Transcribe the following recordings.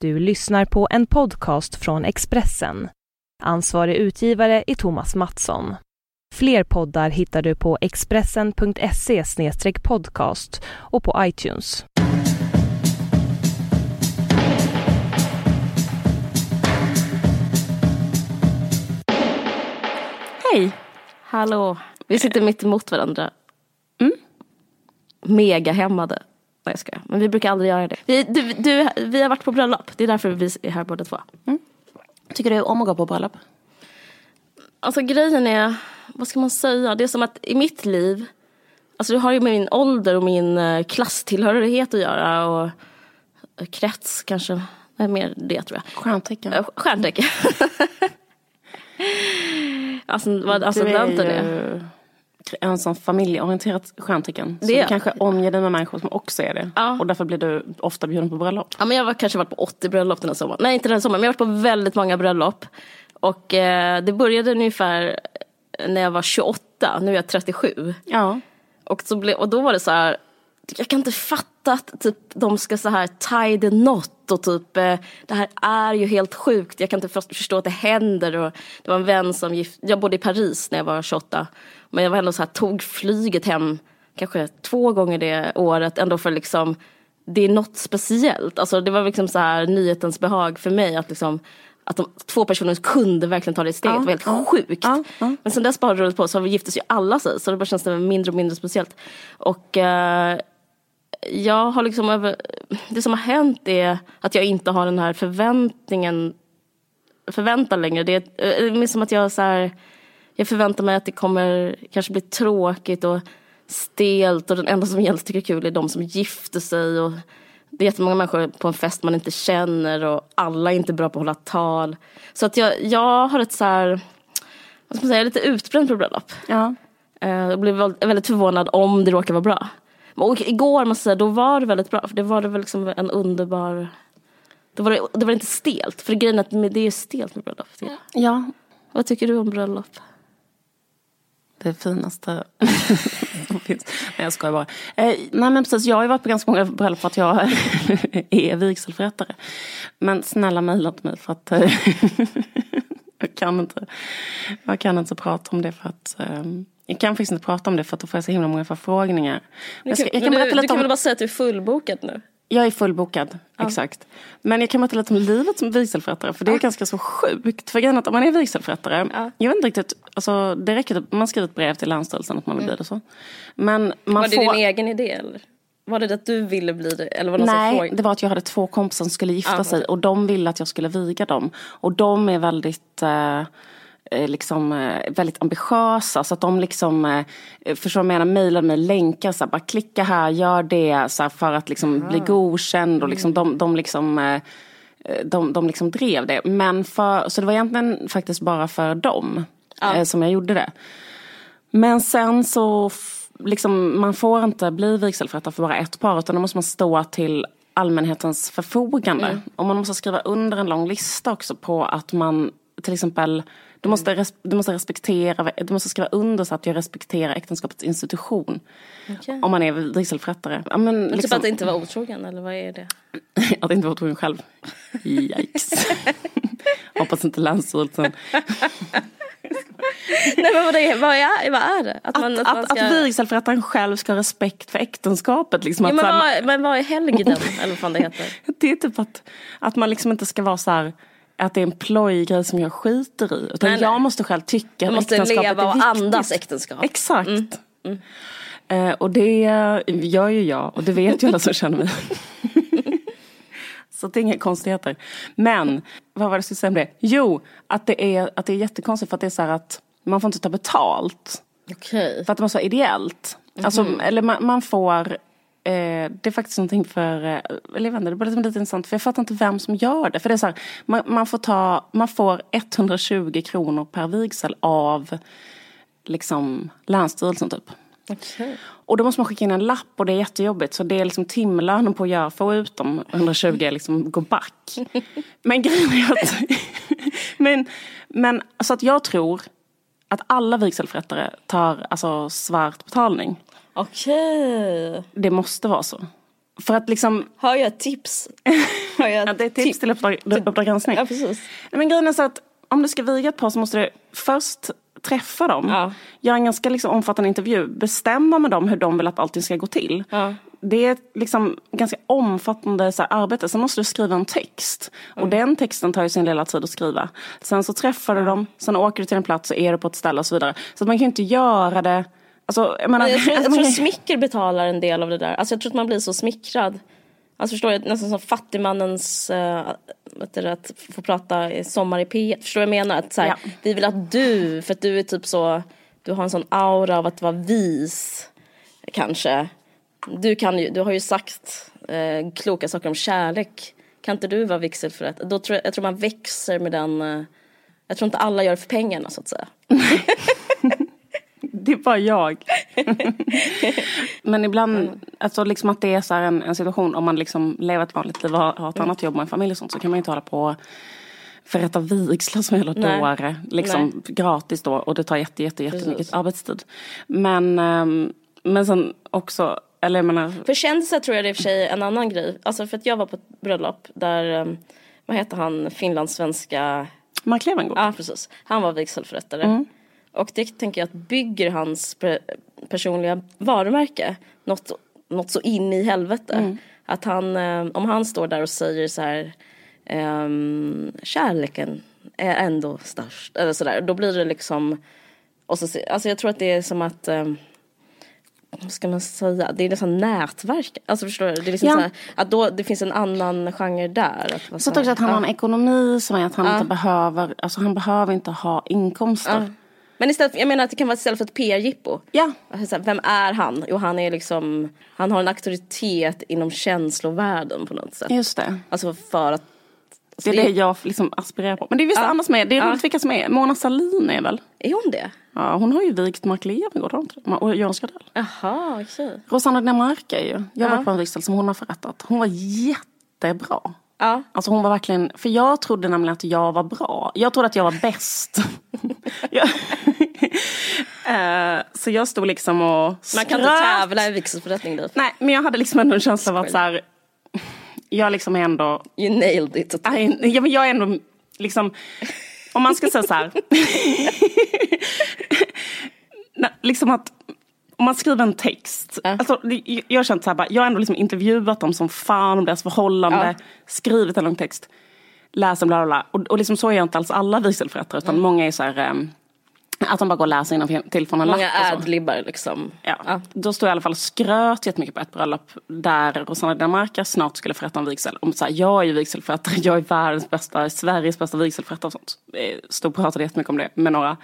Du lyssnar på en podcast från Expressen. Ansvarig utgivare är Thomas Mattsson. Fler poddar hittar du på expressen.se podcast och på iTunes. Hej! Hallå. Vi sitter mitt emot varandra. Mm. Mega hämmade. Nej jag skojar. Men vi brukar aldrig göra det. Vi, du, du, vi har varit på bröllop. Det är därför vi är här båda två. Mm. Tycker du om att gå på bröllop? Alltså grejen är, vad ska man säga? Det är som att i mitt liv, alltså det har ju med min ålder och min eh, klasstillhörighet att göra och eh, krets kanske. Är mer det tror jag. Stjärntecken. Äh, stjärntecken. alltså vad ascendenten är. Ju en sån familjeorienterat stjärntecken. Så du kanske omger dig med människor som också är det. Ja. Och därför blir du ofta bjuden på bröllop. Ja men jag har kanske varit på 80 bröllop den här sommaren. Nej inte den här sommaren men jag har varit på väldigt många bröllop. Och eh, det började ungefär när jag var 28, nu är jag 37. Ja. Och, så ble, och då var det så här, jag kan inte fatta att typ, de ska så här tie the knot och typ eh, det här är ju helt sjukt. Jag kan inte förstå att det händer. Och det var en vän som gift, jag bodde i Paris när jag var 28. Men jag var ändå så här, tog flyget hem kanske två gånger det året ändå för liksom det är något speciellt. Alltså det var liksom så här nyhetens behag för mig att liksom att de, två personer kunde verkligen ta det steget. Ja, det var helt ja, sjukt. Ja, ja. Men sen dess bara rullat på så giftes ju alla sig. Så det bara känns det mindre och mindre speciellt. Och eh, jag har liksom över, det som har hänt är att jag inte har den här förväntningen förväntan längre. Det är, det är som att jag så här, jag förväntar mig att det kommer kanske bli tråkigt och stelt och den enda som egentligen tycker är kul är de som gifter sig och det är jättemånga människor på en fest man inte känner och alla är inte bra på att hålla tal. Så att jag, jag har ett så här, vad ska man säga, lite utbränt på bröllop. Ja. Eh, jag blev väldigt förvånad om det råkar vara bra. Och igår måste säga, då var det väldigt bra. För det var det väl liksom en underbar... Då var det, det var inte stelt. För grejen är att det är stelt med bröllop. Ja. Vad tycker du om bröllop? det finaste som finns. Nej jag skojar bara. Eh, nej men precis, jag har ju varit på ganska många bröllop för att jag är vigselförrättare. Men snälla mejla till mig för att eh, jag, kan inte, jag kan inte prata om det för att eh, jag kan faktiskt inte prata om det för att då får jag så himla många förfrågningar. Jag, ska, jag kan du, berätta lite du kan om... väl bara säga att du är fullbokad nu? Jag är fullbokad, ja. exakt. Men jag kan berätta lite om livet som vigselförrättare för det är ja. ganska så sjukt. För grejen att om man är vigselförrättare, ja. jag vet inte riktigt, alltså det räcker att man skriver ett brev till Länsstyrelsen att man vill mm. bli det så. Men man var det får... din egen idé eller? Var det att du ville bli det? Eller var det Nej, det var att jag hade två kompisar som skulle gifta sig och de ville att jag skulle viga dem. Och de är väldigt Eh, liksom eh, väldigt ambitiösa så att de liksom, eh, förstår du vad jag menar, mejlade mig länkar så här, bara klicka här, gör det så här, för att liksom bli godkänd och liksom de, de liksom de, de liksom drev det. Men för, så det var egentligen faktiskt bara för dem ja. som jag gjorde det. Men sen så, liksom, man får inte bli vigselförrättare för bara ett par utan då måste man stå till allmänhetens förfogande. Mm. Och man måste skriva under en lång lista också på att man till exempel du måste, du måste respektera, du måste skriva under så att jag respekterar äktenskapets institution. Okay. Om man är vigselförrättare. Ja, men, men liksom, typ att inte vara otrogen eller vad är det? att inte vara otrogen själv. Yikes. Hoppas inte Länsstyrelsen. Nej men vad är, vad är, vad är det? Att, att, man, att, att, ska... att vigselförrättaren själv ska ha respekt för äktenskapet. Liksom, ja, men, vad, men vad är helgden? eller vad fan det heter? Det är typ att, att man liksom inte ska vara så här att det är en plojgrej som jag skiter i. Utan nej, jag måste själv tycka att äktenskapet är viktigt. Måste leva och andas äktenskap. Exakt. Mm. Mm. Eh, och det gör ju jag och det vet ju alla som känner mig. Så det är inga konstigheter. Men, vad var det jag skulle säga om det? Jo, att det är, att det är jättekonstigt för att det är så här att man får inte ta betalt. Okay. För att det måste vara ideellt. Mm -hmm. Alltså, eller man, man får Eh, det är faktiskt någonting för, eh, eller jag vet inte, det är lite intressant för jag fattar inte vem som gör det. För det är så här, man, man, får ta, man får 120 kronor per vigsel av liksom Länsstyrelsen typ. Okay. Och då måste man skicka in en lapp och det är jättejobbigt. Så det är liksom timlönen på att göra, få ut de 120 liksom gå back. Men grejen är att, men, men alltså att jag tror att alla vigselförrättare tar alltså svart betalning. Okej. Det måste vara så. För att liksom... Har jag tips? Har jag Ja, det är ett tips till uppdrag granskning. Ja, precis. Nej, Men grejen är så att om du ska viga ett par så måste du först träffa dem. Ja. Göra en ganska liksom omfattande intervju. Bestämma med dem hur de vill att allting ska gå till. Ja. Det är liksom ganska omfattande så här, arbete. Sen måste du skriva en text. Mm. Och den texten tar ju sin lilla tid att skriva. Sen så träffar du dem, sen åker du till en plats och är du på ett ställe och så vidare. Så man kan ju inte göra det Alltså, jag, menar, Jag tror, jag tror smicker betalar en del av det där. Alltså jag tror att man blir så smickrad. Alltså förstår du, nästan som fattigmannens, uh, vet du, att få prata i sommar i P1. Förstår du vad jag menar? Att så här, Ja. Vi vill att du, för att du är typ så, du har en sån aura av att vara vis. Kanske. Du, kan ju, du har ju sagt eh, kloka saker om kärlek. Kan inte du vara vigselförrättare? Då tror jag, jag tror man växer med den, eh, jag tror inte alla gör det för pengarna så att säga. Det är bara jag. Men ibland, Mm. alltså liksom att det är så här en, en situation om man liksom lever ett vanligt liv och har, har ett Mm. annat jobb och en familj och sånt så kan man ju inte hålla på förrätta vigslar som Nej. dåre. Liksom gratis då och det tar jätte, jätte, jättemycket Precis. arbetstid. Men, ehm, men sen också, eller jag menar, För kändisar tror jag det är i och för sig en annan grej. Alltså för att jag var på ett bröllop där, um, vad heter han, finlandssvenska, Mark Levengood. ja precis, han var vigselförrättare. Och det tänker jag att bygger hans pe- personliga varumärke något, något så in i helvete. Att han, eh, om han står där och säger så här, ehm, kärleken är ändå störst, eller sådär, då blir det liksom, och så, alltså jag tror att det är som att ehm, vad ska man säga, det är nästan nätverk. Alltså förstår du? Det är liksom Ja. så här, att då, det finns en annan genre där. Att Så här, också att han ja. har en ekonomi som är att han Ja. inte behöver, alltså han behöver inte ha inkomster. Ja. Men istället, jag menar att det kan vara istället för ett PR-jippo. Ja. Alltså, så vem är han? Jo, han är liksom, han har en auktoritet inom känslovärlden på något sätt. Just det. Alltså för att... Det är det jag liksom aspirerar på. Men det är vissa Ja. andra som är, det är Ja. roligt vilka som är. Mona Sahlin är väl? Är hon det? Ja, hon har ju vikt Mark Levengood, har hon inte det? Och Jonas Gardell. Jaha, okej. Rosanna Dinamarca är ju. Jag var Ja. på en vigsel som hon har förrättat. Hon var jättebra. Ja. Alltså hon var verkligen, för jag trodde nämligen att jag var bra. Jag trodde att jag var bäst. Jag- Eh, så jag stod liksom och Man kan inte skröt. tävla i vigselförrättning Liv. Nej, men jag hade liksom ändå en känsla av att så här, jag liksom är ändå You nailed it. Nej, ja, men jag är ändå liksom, om man ska säga så här. Liksom att om man skriver en text. Ja. Alltså, jag har känt så här, jag har ändå liksom intervjuat dem som fan om deras förhållande. Ja. Skrivit en lång text. Läst en bla bla bla. Och, och liksom så är jag inte alls alla vigselförrättare. Utan många är så här, ehm, att de bara går och läser innan till från en Många adlibbar liksom. Ja. Ja. Då stod jag i alla fall och skröt jättemycket på ett bröllop där Rosanna Dinamarca snart skulle förrätta en vigsel. Om så här, jag är ju vigselförrättare, jag är världens bästa, Sveriges bästa vigselförrättare och sånt. Stod och pratade jättemycket om det med några.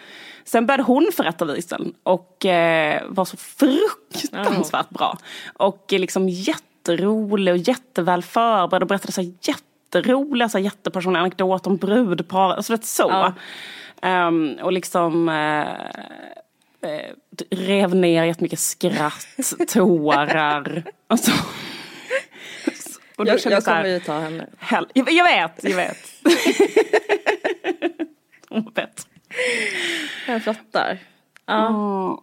Sen började hon förrätta vigseln och eh, var så fruktansvärt bra. Och eh, liksom jätterolig och jätteväl förberedd och berättade så här jätteroliga, så här jättepersonliga anekdoter om brudpar. Alltså vet så. Ja. Ehm, och liksom eh, eh, rev ner jättemycket skratt, tårar. Alltså. Och Jag, kände jag så här, kommer ju ta henne. hell- jag, jag vet, jag vet. Hon var bättre. Jag fattar. Ja.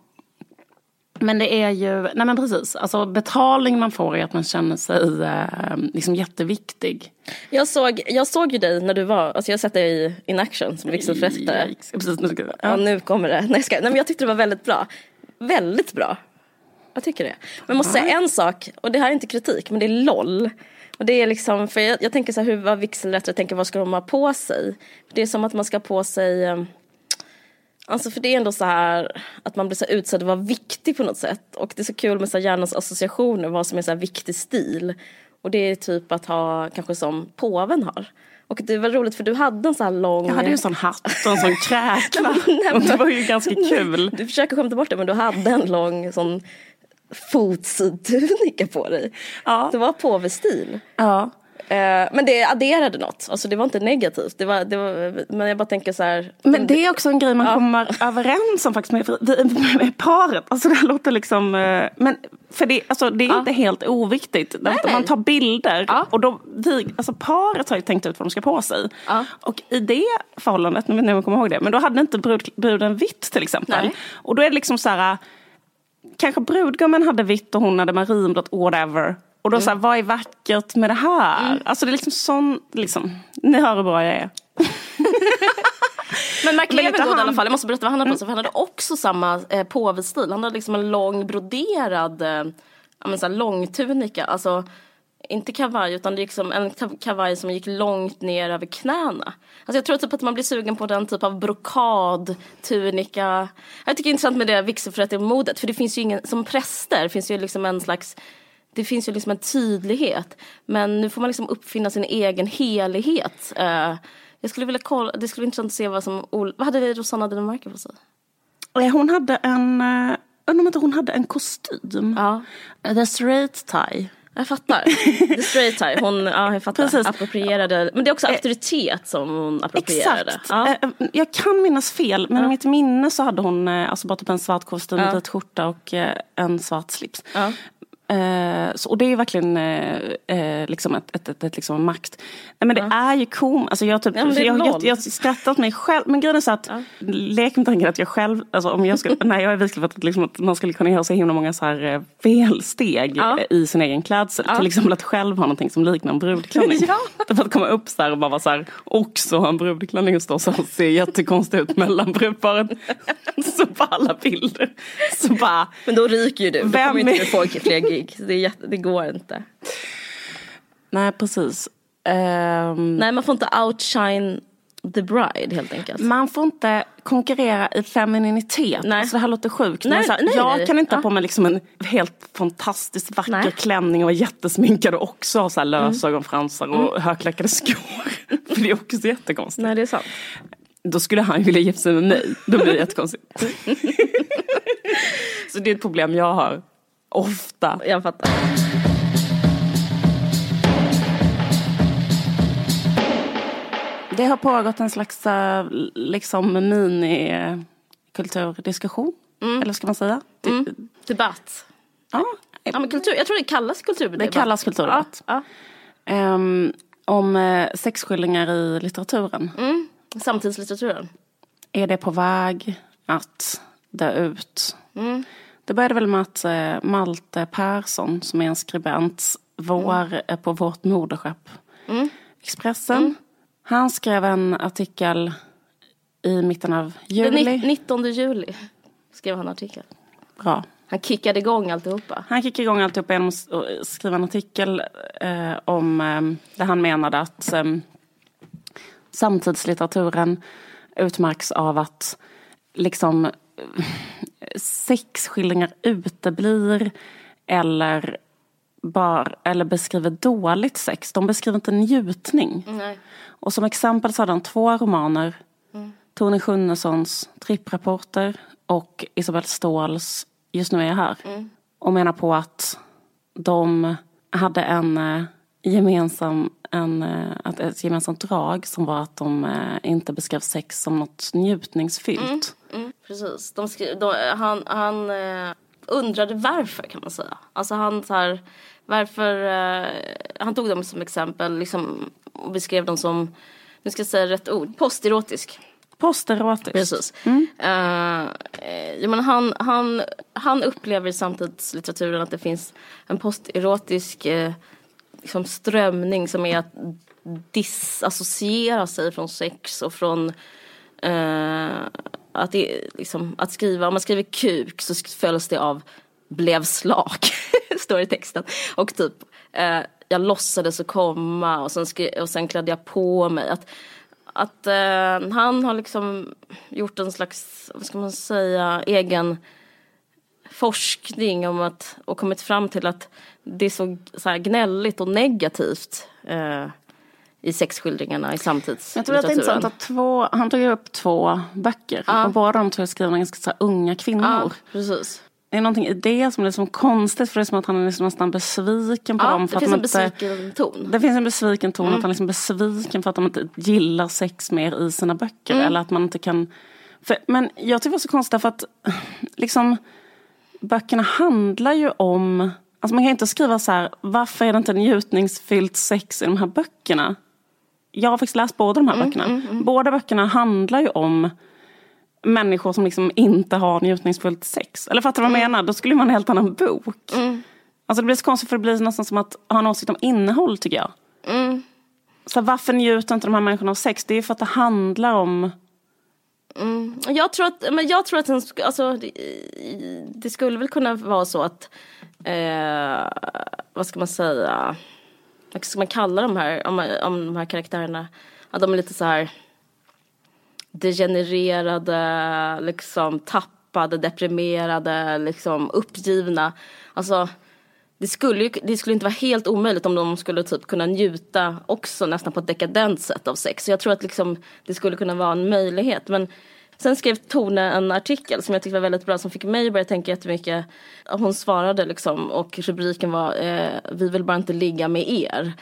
Men det är ju, nej men precis, alltså betalning man får är att man känner sig eh, liksom jätteviktig. Jag, såg, jag såg ju dig när du var, alltså jag har sett dig i in action som vigselförrättare. Yikes. Precis, nu ska jag, Ja, ja. nu kommer det. Nej, ska, nej, men jag tyckte det var väldigt bra. Väldigt bra. Jag tycker det. Men jag måste säga en sak, och det här är inte kritik, men det är LOL. Och det är liksom, för jag, jag tänker så här, hur var vigselrättare, tänker vad ska de ha på sig? Det är som att man ska ha på sig, eh, alltså för det är ändå så här att man blir så utsedd att vara viktig på något sätt. Och det är så kul med så här hjärnans associationer, vad som är så här viktig stil. Och det är typ att ha, kanske som påven har. Och det var roligt för du hade en så här lång... Jag hade ju en sån hatt och en sån kräkla. Och det var ju ganska kul. Du försöker skämta bort det men du hade en lång sån fotsidtunika på dig. Ja. Det var påvestil. Ja. Eh, men det adderade något, alltså det var inte negativt. Det var, det var, men jag bara tänker så här. Men det är också en grej man Ja. kommer överens om faktiskt med, med, paret. Alltså det låter liksom, eh, men för det, alltså, det är Ja. inte helt oviktigt. Därför att nej. Man tar bilder Ja. och då, vi, alltså paret har ju tänkt ut vad de ska på sig. Och i det förhållandet, nu vet inte om jag kommer ihåg det, men då hade inte brud, bruden vitt till exempel. Nej. Och då är det liksom så här, kanske brudgummen hade vitt och hon hade marinblått, whatever. Och då så här, vad är vackert med det här? Alltså det är liksom sån, liksom, ni hör hur bra jag är. Men Mark Levengood i alla han- fall, jag måste berätta vad han hade på sig. För han hade också samma eh, påvestil. Han hade liksom en lång broderad eh, ja, men så här långtunika. Alltså inte kavaj utan det gick som en kav- kavaj som gick långt ner över knäna. Alltså jag tror typ att man blir sugen på den typ av brokadtunika. Jag tycker det är intressant med det vigselförrättarmodet. För det finns ju ingen, som präster finns ju liksom en slags det finns ju liksom en tydlighet. Men nu får man liksom uppfinna sin egen helighet. Eh, jag skulle vilja kolla, det skulle vara intressant att se vad som, vad hade Rosanna Dinamarca på sig? Eh, Hon hade en, eh, undrar om inte hon hade en kostym. Ja. The straight tie. Jag fattar. The straight tie, hon, ja jag fattar. Precis. Approprierade, men det är också auktoritet som hon approprierade. Exakt. Ja. Jag kan minnas fel, men i mitt minne så hade hon alltså bara typ en svart kostym, Ja. vit skjorta och en svart slips. Ja. Eh, så, och det är verkligen eh, eh, liksom ett, ett, ett, ett liksom makt. Nej, men det är ju kom, alltså jag, typ, Ja, är jag, jag, jag skrattar åt mig själv. Men grejen är så att, lek med tanken att jag själv, alltså om jag skulle, när jag är vigselförrättare, liksom att man skulle kunna göra så himla många så här eh, felsteg Ja. eh, i sin egen klädsel. Till exempel att själv ha någonting som liknar en brudklänning. Ja. För att komma upp så här och bara vara så här, också ha en brudklänning och stå så och se jättekonstigt ut mellan brudparen. så på alla bilder. Så bara, Men då ryker ju du, då kommer inte är- du fler gig. Det, jätte, det går inte. nej precis. Ehm, Nej man får inte outshine the bride helt enkelt. Man får inte konkurrera i femininitet. Nej. Alltså det här låter sjukt. Nej, men så här, nej, jag nej. kan inte ha Ja. på mig liksom en helt fantastiskt vacker Nej. klänning och vara jättesminkad och också ha så här Mm. lösögonfransar och högklackade skor. För det är också jättekonstigt. Nej det är sant. Då skulle han vilja gifta sig med mig. Då blir det jättekonstigt. så det är ett problem jag har. Ofta. Jag fattar. Det har pågått en slags eh, liksom minikulturdiskussion. Eller ska man säga? Det- Debatt. Ja, Ja, men kultur, jag tror det kallas kulturdebatt. Det kallas kulturdebatt. Ja, Ehm, om eh, sexskildringar i litteraturen. Mm. Samtidslitteraturen. Är det på väg att dö ut? Mm. Det började väl med att eh, Malte Persson, som är en skribent, vår eh, på vårt moderskepp Mm. Expressen. Han skrev en artikel i mitten av Den juli. ni- 19 juli skrev han en artikel. Bra. Han kickade igång alltihopa. Han kickade igång alltihop genom att att skriva en artikel eh, om eh, där han menade att eh, samtidslitteraturen utmärks av att liksom eh, sexskildringar uteblir eller, bara, eller beskriver dåligt sex. De beskriver inte njutning. Nej. Och som exempel så hade han två romaner. Tony Schunnessons Tripprapporter och Isabelle Ståhls Just nu är jag här. Och menar på att de hade en eh, gemensam, en, eh, ett gemensamt drag som var att de eh, inte beskrev sex som något njutningsfyllt. Mm, precis. De skri- de, han han eh, undrade varför kan man säga. Alltså han så här, varför, eh, han tog dem som exempel liksom, och beskrev dem som, nu ska jag säga rätt ord, posterotisk. Posterotiskt. Precis. Eh, eh, jag menar, han, han, han upplever i samtidslitteraturen att det finns en posterotisk eh, liksom strömning som är att disassociera sig från sex och från eh, att, det, liksom, att skriva, om man skriver kuk så följs det av blev slak, står det i texten. Och typ, eh, jag låtsades att komma och sen, skri- och sen klädde jag på mig. Att, att eh, han har liksom gjort en slags, vad ska man säga, egen forskning om att, och kommit fram till att det är så, så här gnälligt och negativt eh, i sexskildringarna i Jag tror att det är intressant samtidslitteraturen. att två, han tog upp två böcker. Ja. Och båda de två är skrivna ganska så unga kvinnor. Ja, precis. Det är någonting i det som är liksom konstigt för det är som att han är liksom nästan besviken på Ja, dem. det För finns att en inte, besviken ton. det finns en besviken ton, Mm. att han liksom är besviken för att de inte gillar sex mer i sina böcker. Mm. Eller att man inte kan... För, men jag tycker det var så konstigt för att liksom, böckerna handlar ju om... Alltså man kan inte skriva så här, varför är det inte njutningsfyllt sex i de här böckerna? Jag har faktiskt läst båda de här Mm, böckerna. Båda böckerna handlar ju om människor som liksom inte har njutningsfullt sex. Eller fattar du vad jag menar? Då skulle man ha en helt annan bok. Alltså det blir så konstigt för det blir nästan som att ha en åsikt om innehåll tycker jag. Mm. Så varför njuter inte de här människorna av sex? Det är ju för att det handlar om... Mm. Jag tror att, men jag tror att den, alltså, det, det skulle väl kunna vara så att, eh, vad ska man säga, vad ska man kalla de här, om, om de här karaktärerna, att de är lite så här degenererade, liksom tappade, deprimerade, liksom uppgivna. Alltså det skulle, ju, det skulle inte vara helt omöjligt om de skulle typ kunna njuta också nästan på ett dekadent sätt av sex. Så jag tror att liksom, det skulle kunna vara en möjlighet. Men sen skrev Tone en artikel som jag tyckte var väldigt bra som fick mig att börja tänka jättemycket. Hon svarade liksom och rubriken var eh, Vi vill bara inte ligga med er.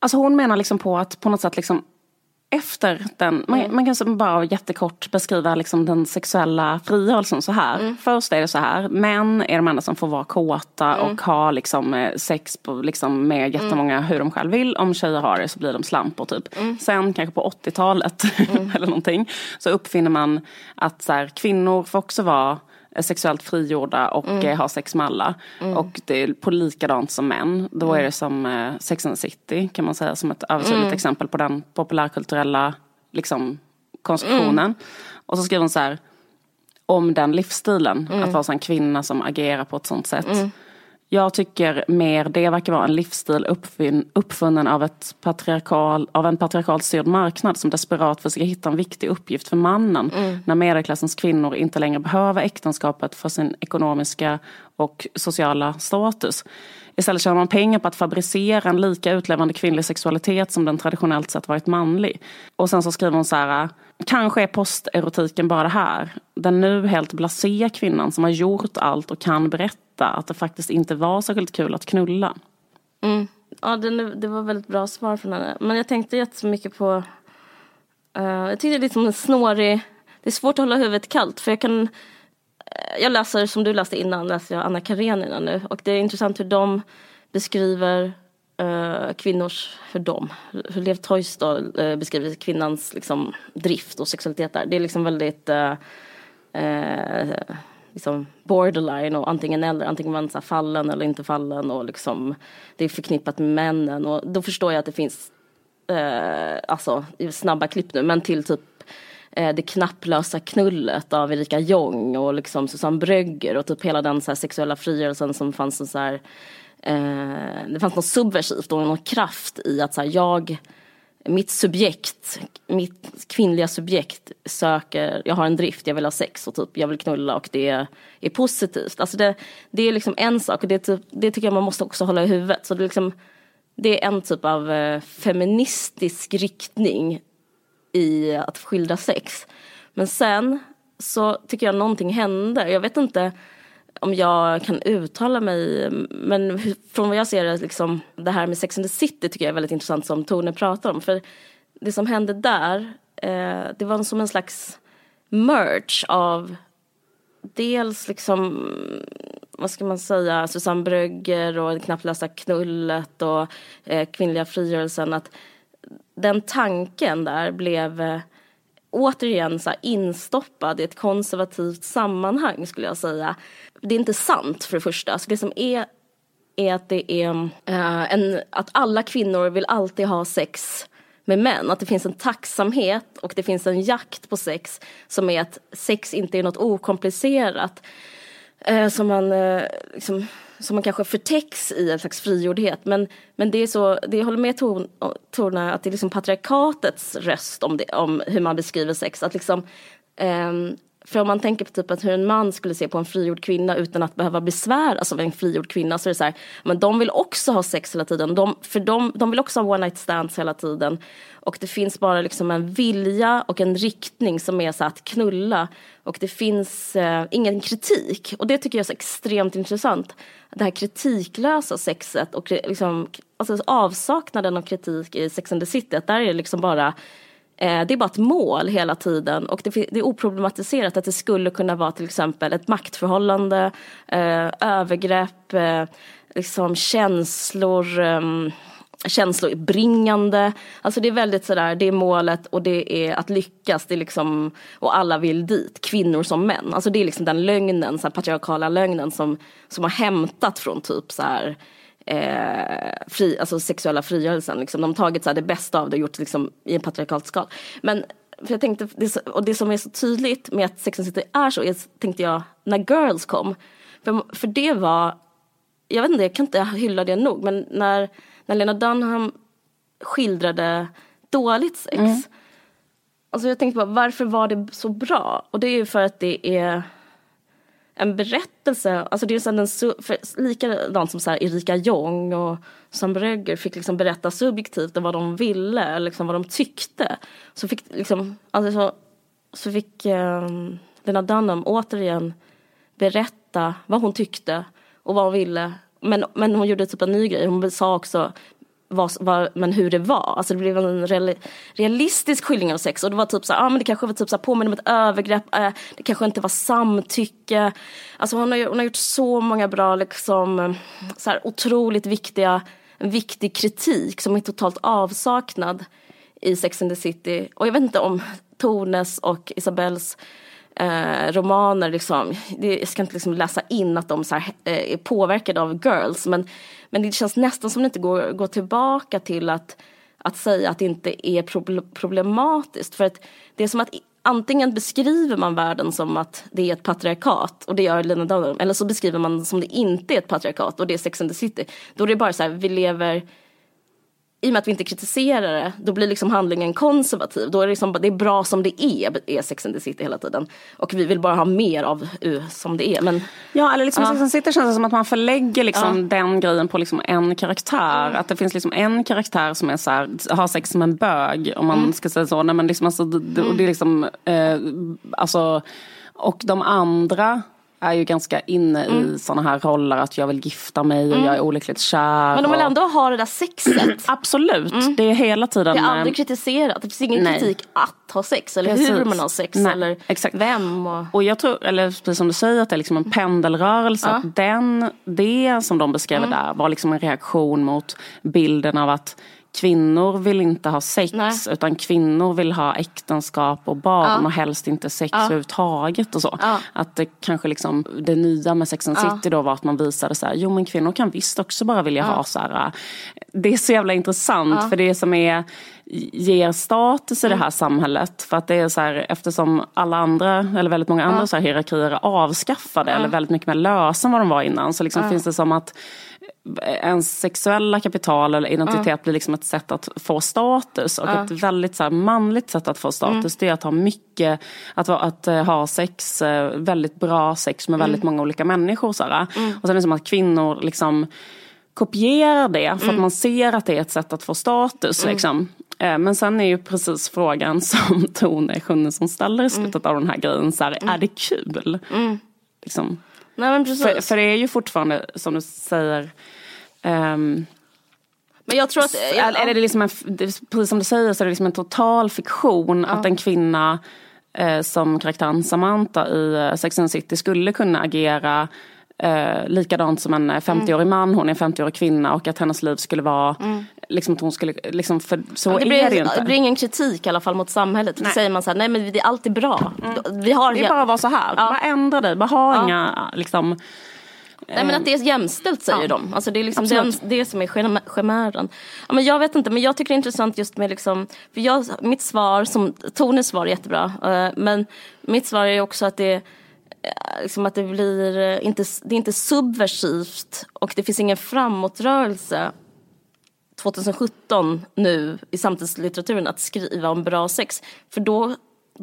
Alltså hon menar liksom på att på något sätt liksom efter den, man, mm. man kan bara jättekort beskriva liksom den sexuella frigörelsen så här. Mm. Först är det så här, män är de enda som får vara kåta mm. och ha liksom eh, sex på, liksom med jättemånga mm. hur de själv vill. Om tjejer har det så blir de slampor typ. Mm. Sen kanske på 80-talet mm. eller någonting så uppfinner man att så här, kvinnor får också vara sexuellt frigjorda och mm. Eh, har sex med alla. Mm. Och det är på likadant som män. Då är det som eh, Sex and the City kan man säga som ett övertydligt mm. exempel på den populärkulturella liksom, konstruktionen. Mm. Och så skriver hon så här om den livsstilen, mm. att vara en kvinna som agerar på ett sånt sätt. Jag tycker mer det verkar vara en livsstil uppfin, uppfunnen av, ett patriarkal, av en patriarkalt styrd marknad som desperat försöker hitta en viktig uppgift för mannen mm. när medelklassens kvinnor inte längre behöver äktenskapet för sin ekonomiska och sociala status. Istället tjänar man pengar på att fabricera en lika utlevande kvinnlig sexualitet som den traditionellt sett varit manlig. Och sen så skriver hon så här Kanske är posterotiken bara det här. Den nu helt blasé kvinnan som har gjort allt och kan berätta att det faktiskt inte var särskilt kul att knulla. Mm. Ja, det, det var väldigt bra svar från henne. Men jag tänkte jättemycket på... Uh, jag tyckte det är liksom en snårig... Det är svårt att hålla huvudet kallt för jag kan... Eh, jag läser, som du läste innan, läser jag Anna Karenina nu. Och det är intressant hur de beskriver Eh, kvinnors, för dem, hur Lev Tolstoj uh, eh, beskriver kvinnans liksom, drift och sexualitet där. Det är liksom väldigt uh, liksom borderline och antingen eller, antingen man är fallen eller inte fallen och liksom det är förknippat med männen. Och då förstår jag att det finns eh, alltså snabba klipp nu men till typ eh, det knapplösa knullet av Erika Jong och liksom Susanne Brögger och typ hela den så sexuella frigörelsen som fanns så här eh, det fanns något subversivt och någon kraft i att så här, jag mitt subjekt, mitt kvinnliga subjekt söker, jag har en drift, jag vill ha sex och typ jag vill knulla och det är positivt. Alltså det, det är liksom en sak och det, typ, det tycker jag man måste också hålla i huvudet. Så det, är liksom, det är en typ av eh, feministisk riktning i att skildra sex. Men sen så tycker jag någonting hände. Jag vet inte om jag kan uttala mig. Men från vad jag ser det, liksom, det här med Sex and the City tycker jag är väldigt intressant som Tone pratar om. För det som hände där, eh, det var som en slags merch av dels liksom, vad ska man säga, Susanne Brögger och det knapplösa knullet och eh, kvinnliga frigörelsen. Att den tanken där blev eh, återigen så instoppad i ett konservativt sammanhang skulle jag säga. Det är inte sant för det första. Så det som är är att det är uh, en, att alla kvinnor vill alltid ha sex med män. Att det finns en tacksamhet och det finns en jakt på sex som är att sex inte är något okomplicerat. Uh, som man uh, liksom som man kanske förtäcks i en slags frigjordhet. Men, men det är så, det jag håller med ton, Torna att det är liksom patriarkatets röst om, det, om hur man beskriver sex. Att liksom, eh, för om man tänker på typ att hur en man skulle se på en frigjord kvinna utan att behöva besväras av en frigjord kvinna så är det så här, men de vill också ha sex hela tiden. De, för de, de vill också ha one night stands hela tiden. Och det finns bara liksom en vilja och en riktning som är så att knulla. Och det finns eh, ingen kritik. Och det tycker jag är så extremt intressant. Det här kritiklösa sexet och eh, liksom, alltså avsaknaden av kritik i Sex and the City. Att där är det liksom bara Eh, det är bara ett mål hela tiden och det, är oproblematiserat att det skulle kunna vara till exempel ett maktförhållande, eh, övergrepp, eh, liksom känslor, ehm, känslobringande. Alltså det är väldigt sådär, det är målet och det är att lyckas. Det är liksom, och alla vill dit, kvinnor som män. Alltså det är liksom den lögnen, så här patriarkala lögnen som, som har hämtat från typ så här eh, fri, alltså sexuella frigörelsen. Liksom. De har tagit så här, det bästa av det och gjort liksom, i en patriarkalt skal. Men för jag tänkte, det, och det som är så tydligt med att Sex and City är så, är, tänkte jag, när Girls kom. För, för det var, jag vet inte, jag kan inte hylla det nog, men när när Lena Dunham skildrade dåligt sex. Mm. Alltså jag tänkte bara, varför var det så bra? Och det är ju för att det är en berättelse, alltså det är så en, likadant som så här Erika Jong och Sam Brögger fick liksom berätta subjektivt vad de ville, liksom vad de tyckte. Så fick liksom, alltså så, så fick um, Lena Dunham återigen berätta vad hon tyckte och vad hon ville men, men hon gjorde typ en ny grej. Hon sa också vad, vad, men hur det var. Alltså det blev en real, realistisk skildring av sex. Och det var typ så ah, men det kanske var typ så påminner om ett övergrepp. Eh, det kanske inte var samtycke. Alltså hon har, hon har gjort så många bra, liksom, så här, otroligt viktiga, en viktig kritik som är totalt avsaknad i Sex and the City. Och jag vet inte om Tones och Isabells eh, romaner, liksom, det, jag ska inte liksom läsa in att de så här, eh, är påverkade av girls, men, men det känns nästan som det inte går, går tillbaka till att, att säga att det inte är problematiskt. För att det är som att antingen beskriver man världen som att det är ett patriarkat och det gör Lena Dunham, eller så beskriver man som det inte är ett patriarkat och det är Sex and the City. Då är det bara så här, vi lever i och med att vi inte kritiserar det, då blir liksom handlingen konservativ. Då är det, liksom, det är bra som det är, är Sex and the City hela tiden. Och vi vill bara ha mer av uh, som det är. Men, ja, eller liksom ja. Sex and the City känns det som att man förlägger liksom ja. den grejen på liksom en karaktär. Mm. Att det finns liksom en karaktär som är så här, har sex som en bög, om man mm. ska säga så. Nej, men liksom, alltså, det, mm. det är liksom, eh, alltså, och de andra är ju ganska inne mm. i sådana här roller att jag vill gifta mig och mm. jag är olyckligt kär. Men de vill ändå ha det där sexet. Absolut, mm. det är hela tiden. Det är aldrig kritiserat, det finns ingen Nej. kritik att ha sex eller precis. hur man har sex Nej. eller Exakt. vem. Och... och jag tror, eller precis som du säger, att det är liksom en pendelrörelse. Ja. Att den, det som de beskrev mm. där var liksom en reaktion mot bilden av att kvinnor vill inte ha sex Nej. utan kvinnor vill ha äktenskap och barn ja. och helst inte sex ja. överhuvudtaget och så. Ja. Att det kanske liksom, det nya med Sex and ja. City då var att man visade så här, jo men kvinnor kan visst också bara vilja ha så här, det är så jävla intressant för det som är ger status i mm. det här samhället. För att det är så här, eftersom alla andra, eller väldigt många andra så här hierarkier är avskaffade eller väldigt mycket mer lösa än vad de var innan. Så liksom finns det som att ens sexuella kapital eller identitet mm. blir liksom ett sätt att få status. Och mm. ett väldigt så manligt sätt att få status mm. det är att ha mycket, att, att uh, ha sex, uh, väldigt bra sex med väldigt mm. många olika människor. Så mm. Och sen är det som att kvinnor liksom kopierar det för att mm. man ser att det är ett sätt att få status. Liksom. Uh, men sen är ju precis frågan som Tone Schunnesson ställer i slutet av den här grejen, så här, är det kul? Liksom. Nej, men precis. För, för det är ju fortfarande som du säger Um, men jag tror att... Jag, är det liksom en, precis som du säger så är det liksom en total fiktion ja. att en kvinna eh, som karaktären Samantha i eh, Sex and City skulle kunna agera eh, likadant som en 50-årig mm. man, hon är en 50-årig kvinna och att hennes liv skulle vara mm. liksom att hon skulle, liksom för så ja, det blir, är det ju inte. Det blir ingen kritik i alla fall mot samhället. Då säger man så här, nej men det är alltid bra. Mm. Vi har, det är bara att vara så här, ja. bara ändra dig, bara ha ja. inga liksom Nej men att det är jämställt säger ja. de. Alltså det är liksom den, det som är chimären. Ja, men jag vet inte men jag tycker det är intressant just med liksom, för jag, mitt svar, som Tones svar är jättebra. Uh, men mitt svar är också att det liksom att det blir eh, inte, det är inte subversivt och det finns ingen framåtrörelse 2017 nu i samtidslitteraturen att skriva om bra sex. För då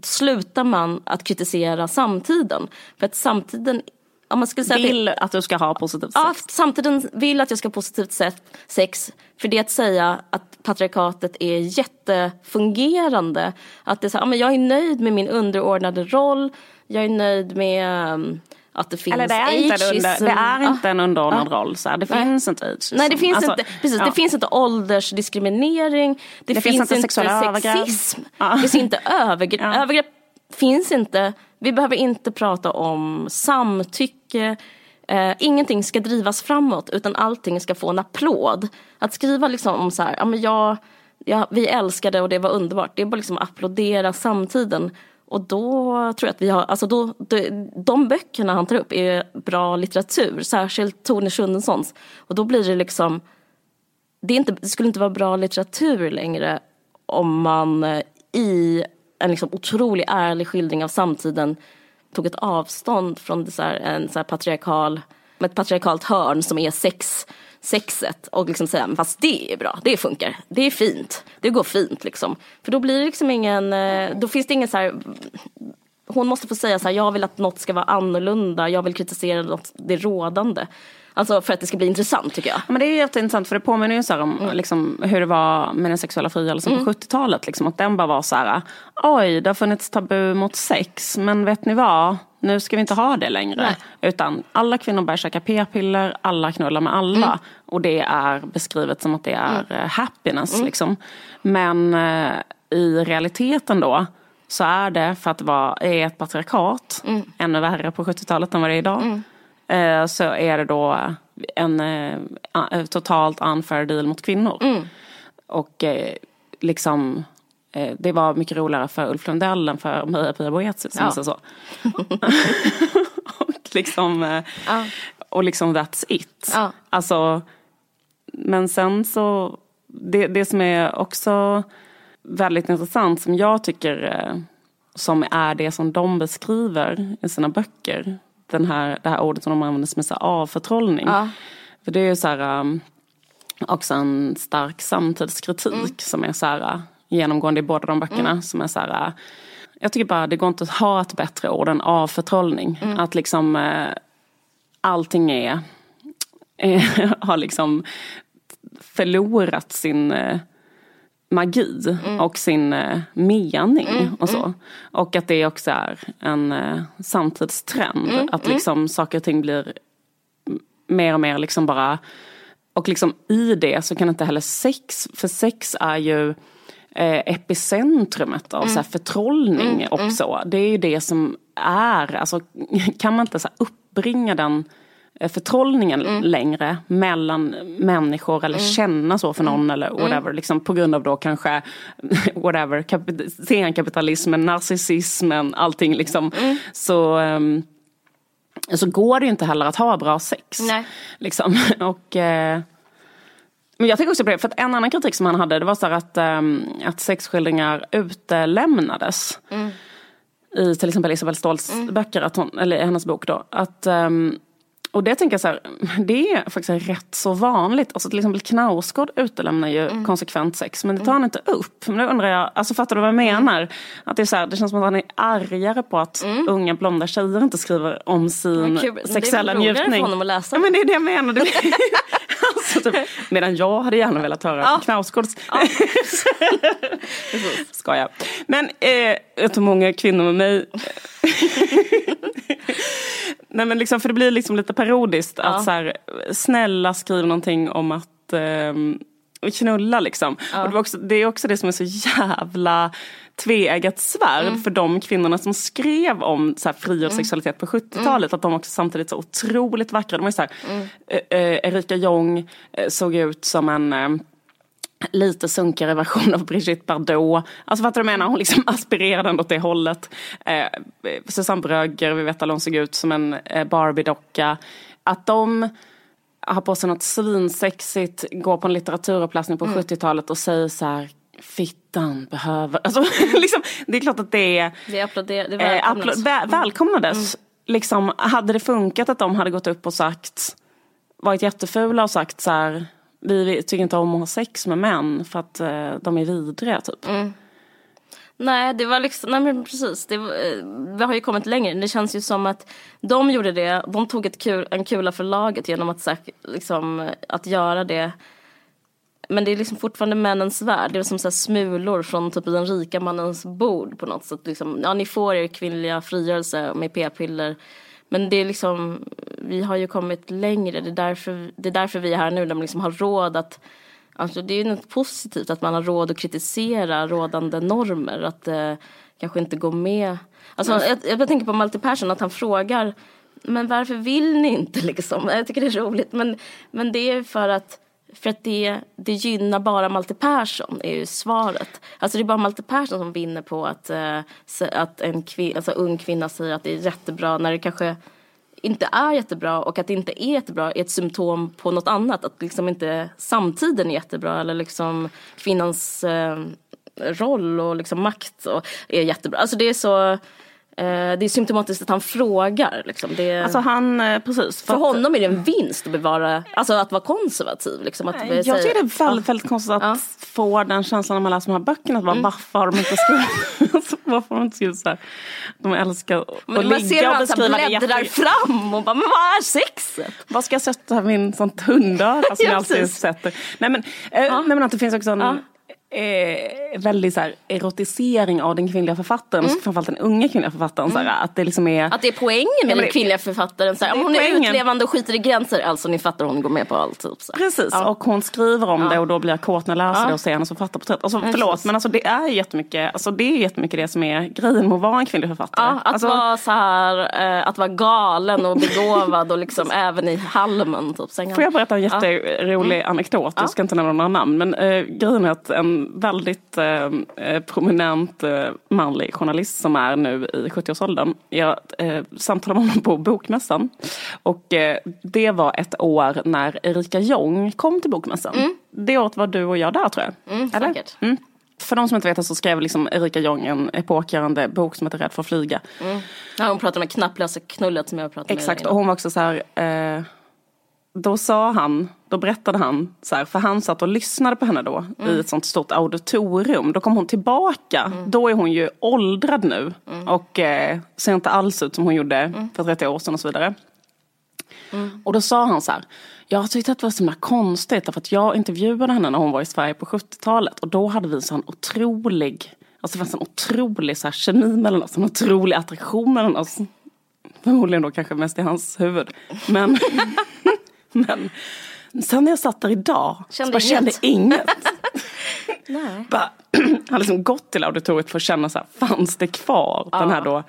slutar man att kritisera samtiden. För att samtiden om man skulle säga vill att, det, att du ska ha positivt sex? Ja, samtidigt vill att jag ska ha positivt sex. För det att säga att patriarkatet är jättefungerande. Att det är så här, ja, men jag är nöjd med min underordnade roll. Jag är nöjd med um, att det finns Eller det är inte, en, under, det är inte en underordnad ah. roll. Så här. Det Nej. finns inte ageism. Nej, det finns, alltså, inte, precis, ja. det finns inte åldersdiskriminering. Det, det finns, finns, inte sexism. Ja. Det finns inte övergrepp. Ja. Övergrepp finns inte. Vi behöver inte prata om samtycke. Eh, ingenting ska drivas framåt utan allting ska få en applåd. Att skriva liksom om så här, ja men jag, ja, vi älskade och det var underbart. Det är bara liksom att applådera samtiden. Och då tror jag att vi har, alltså då, de, de böckerna han tar upp är bra litteratur, särskilt Tone Schundensons. Och då blir det liksom, det, är inte, det skulle inte vara bra litteratur längre om man eh, i en liksom otrolig ärlig skildring av samtiden tog ett avstånd från det så här, en så här patriarkal, ett patriarkalt hörn som är sex, sexet och liksom säga fast det är bra, det funkar, det är fint, det går fint liksom. För då blir det liksom ingen, eh, då finns det ingen så här hon måste få säga så här, jag vill att något ska vara annorlunda, jag vill kritisera något, det rådande. Alltså för att det ska bli intressant tycker jag. Men det är jätteintressant för det påminner ju så om mm. liksom, hur det var med den sexuella frigörelsen mm. på 70-talet. Liksom, att den bara var så här, oj det har funnits tabu mot sex men vet ni vad? Nu ska vi inte ha det längre. Nej. Utan alla kvinnor börjar käka p-piller, alla knullar med alla. Mm. Och det är beskrivet som att det är mm. Eh, happiness. Mm. Liksom. Men eh, i realiteten då så är det för att det var, är ett patriarkat, mm. ännu värre på 70-talet än vad det är idag. Eh, så är det då en eh, totalt unfair deal mot kvinnor. Mm. Och eh, liksom det var mycket roligare för Ulf Lundell än för Maria-Pia Boethius. Ja. Så. och liksom, ja. och liksom that's it. Ja. Alltså, men sen så, det, det som är också väldigt intressant som jag tycker som är det som de beskriver i sina böcker den här, det här ordet som de använder som är så avförtrollning. Ja. För det är ju så här, um, också en stark samtidskritik mm. som är så här, uh, genomgående i båda de böckerna. Mm. Som är så här, uh, jag tycker bara det går inte att ha ett bättre ord än avförtrollning. Mm. Att liksom uh, allting är, har liksom förlorat sin magi mm. och sin eh, mening mm, och så. Mm. Och att det också är en eh, samtidstrend. Mm, att mm. liksom saker och ting blir mer och mer liksom bara och liksom i det så kan inte heller sex, för sex är ju eh, epicentrumet av så här förtrollning och så. Det är ju det som är, alltså kan man inte så uppbringa den förtrollningen mm. längre mellan människor eller mm. känna så för någon mm. eller mm. whatever. Liksom på grund av då kanske whatever, senkapitalismen, narcissismen, allting liksom. Mm. Så, um, så går det ju inte heller att ha bra sex. Nej. Liksom. Och, uh, men jag tänker också på det, för att en annan kritik som han hade det var så att, um, att sexskildringar utelämnades. Mm. I till exempel Isabel Ståhls böcker, att hon, eller hennes bok då. Att um, och det tänker jag så här, det är faktiskt rätt så vanligt. Alltså till exempel Knausgård utelämnar ju mm. konsekvent sex men det tar han inte upp. Men då undrar jag, alltså fattar du vad jag mm. menar? Mm. Att det, är så här, det känns som att han är argare på att mm. unga blonda tjejer inte skriver om sin sexuella njutning. Det är väl för honom att läsa. Ja, men det är det jag menar. alltså, typ, medan jag hade gärna velat höra ja. Knausgårds. Ja. Skojar. Men eh, jag tror många kvinnor med mig Nej men liksom, för det blir liksom lite parodiskt ja. att så här, snälla skriv någonting om att eh, knulla liksom. Ja. Och det, också, det, är också det som är så jävla tveeggat svärd mm. för de kvinnorna som skrev om så här, fri och mm. sexualitet på 70-talet. Mm. Att de också samtidigt så otroligt vackra. De var så här, mm. eh, Erika Jong eh, såg ut som en eh, lite sunkigare version av Brigitte Bardot. Alltså fattar du menar? Hon liksom aspirerade ändå åt det hållet. Eh, Susanne Brögger, vi vet alla hon såg ut som en eh, Barbie-docka. Att de har på sig något svinsexigt, går på en litteraturuppläsning på mm. 70-talet och säger så här Fittan behöver, alltså, liksom, det är klart att det är Det, applåder, det välkomnades. Eh, vä välkomnades. Mm. Liksom, hade det funkat att de hade gått upp och sagt varit jättefula och sagt så här vi tycker inte om att ha sex med män för att eh, de är vidriga typ. Mm. Nej, det var liksom, nej men precis, det eh, vi har ju kommit längre. Det känns ju som att de gjorde det, de tog ett kul, en kula för laget genom att, liksom, att göra det. Men det är liksom fortfarande männens värld, det är som så smulor från typ den rika mannens bord på något sätt. Liksom, ja, ni får er kvinnliga frigörelse med p-piller men det är liksom, vi har ju kommit längre. Det är därför, det är därför vi är här nu, där man liksom har råd att Alltså det är ju något positivt att man har råd att kritisera rådande normer. Att eh, kanske inte gå med. Alltså, jag, jag tänker på Malte Persson, att han frågar men varför vill ni inte liksom? Jag tycker det är roligt. Men, men det är för att för att det, det gynnar bara Malte Persson, är ju svaret. Alltså det är bara Malte Persson som vinner på att, äh, att en kvin, alltså ung kvinna säger att det är jättebra när det kanske inte är jättebra och att det inte är jättebra är ett symptom på något annat. Att liksom inte samtiden är jättebra eller liksom kvinnans äh, roll och liksom makt och är jättebra. Alltså det är så det är symptomatiskt att han frågar. Liksom. Det, alltså han, eh, precis. För, för honom är det en vinst att bevara, alltså att vara konservativ. Liksom, att jag säga, tycker det är väldigt, väldigt konstigt att ja. få den känslan när man läser de här böckerna. Att bara, mm. Varför har de inte skrivit, alltså, varför har de inte skrivit så här? De älskar att men man ser och beskriva det. Man bläddrar fram och bara, men vad är sexet? Var ska jag sätta min sånt hundöra som jag alltid sätter? Nej men, eh, ja. nej men att det finns också en, ja eh, väldigt så här, erotisering av den kvinnliga författaren, mm. framförallt den unga kvinnliga författaren. Mm. Så här, att, det liksom är, att det är poängen med ja, den kvinnliga författaren. Så här, om hon är utlevande och skiter i gränser, alltså ni fattar hon går med på allt. Typ, så. Precis, ja. och hon skriver om ja. det och då blir jag kåt när jag läser det och ser hennes författarporträtt. Alltså, förlåt, men alltså, det är jättemycket, alltså, det är jättemycket det som är grejen med att vara en kvinnlig författare. Att, alltså, vara så här, eh, att vara galen och begåvad och liksom även i halmen. Typ, Får jag berätta en jätterolig mm. anekdot? Jag ska inte nämna några namn, men eh, grejen är att en väldigt eh, eh, prominent eh, manlig journalist som är nu i 70-årsåldern. Jag eh, samtalade med honom på Bokmässan. Och eh, det var ett år när Erika Jong kom till Bokmässan. Mm. Det året var du och jag där tror jag. Mm, Eller? Säkert. Mm. För de som inte vet så skrev liksom Erika Jong en epokgörande bok som heter Rädd för att flyga. Mm. Ja, hon pratade med knapplösa knullet som jag pratade med. Exakt, och hon var också så här eh, då sa han, då berättade han, så här, för han satt och lyssnade på henne då mm. i ett sånt stort auditorium. Då kom hon tillbaka, mm. då är hon ju åldrad nu mm. och eh, ser inte alls ut som hon gjorde mm. för 30 år sedan och så vidare. Mm. Och då sa han så här, jag tyckte att det var så himla konstigt för att jag intervjuade henne när hon var i Sverige på 70-talet och då hade vi en sån otrolig, alltså det fanns en otrolig så här, kemi mellan oss, en otrolig attraktion mellan oss. Förmodligen då kanske mest i hans huvud. Men Men sen när jag satt där idag kände så bara kände inget. Nej. bara, hade liksom gått till auditoriet för att känna så här, fanns det kvar ja. den här då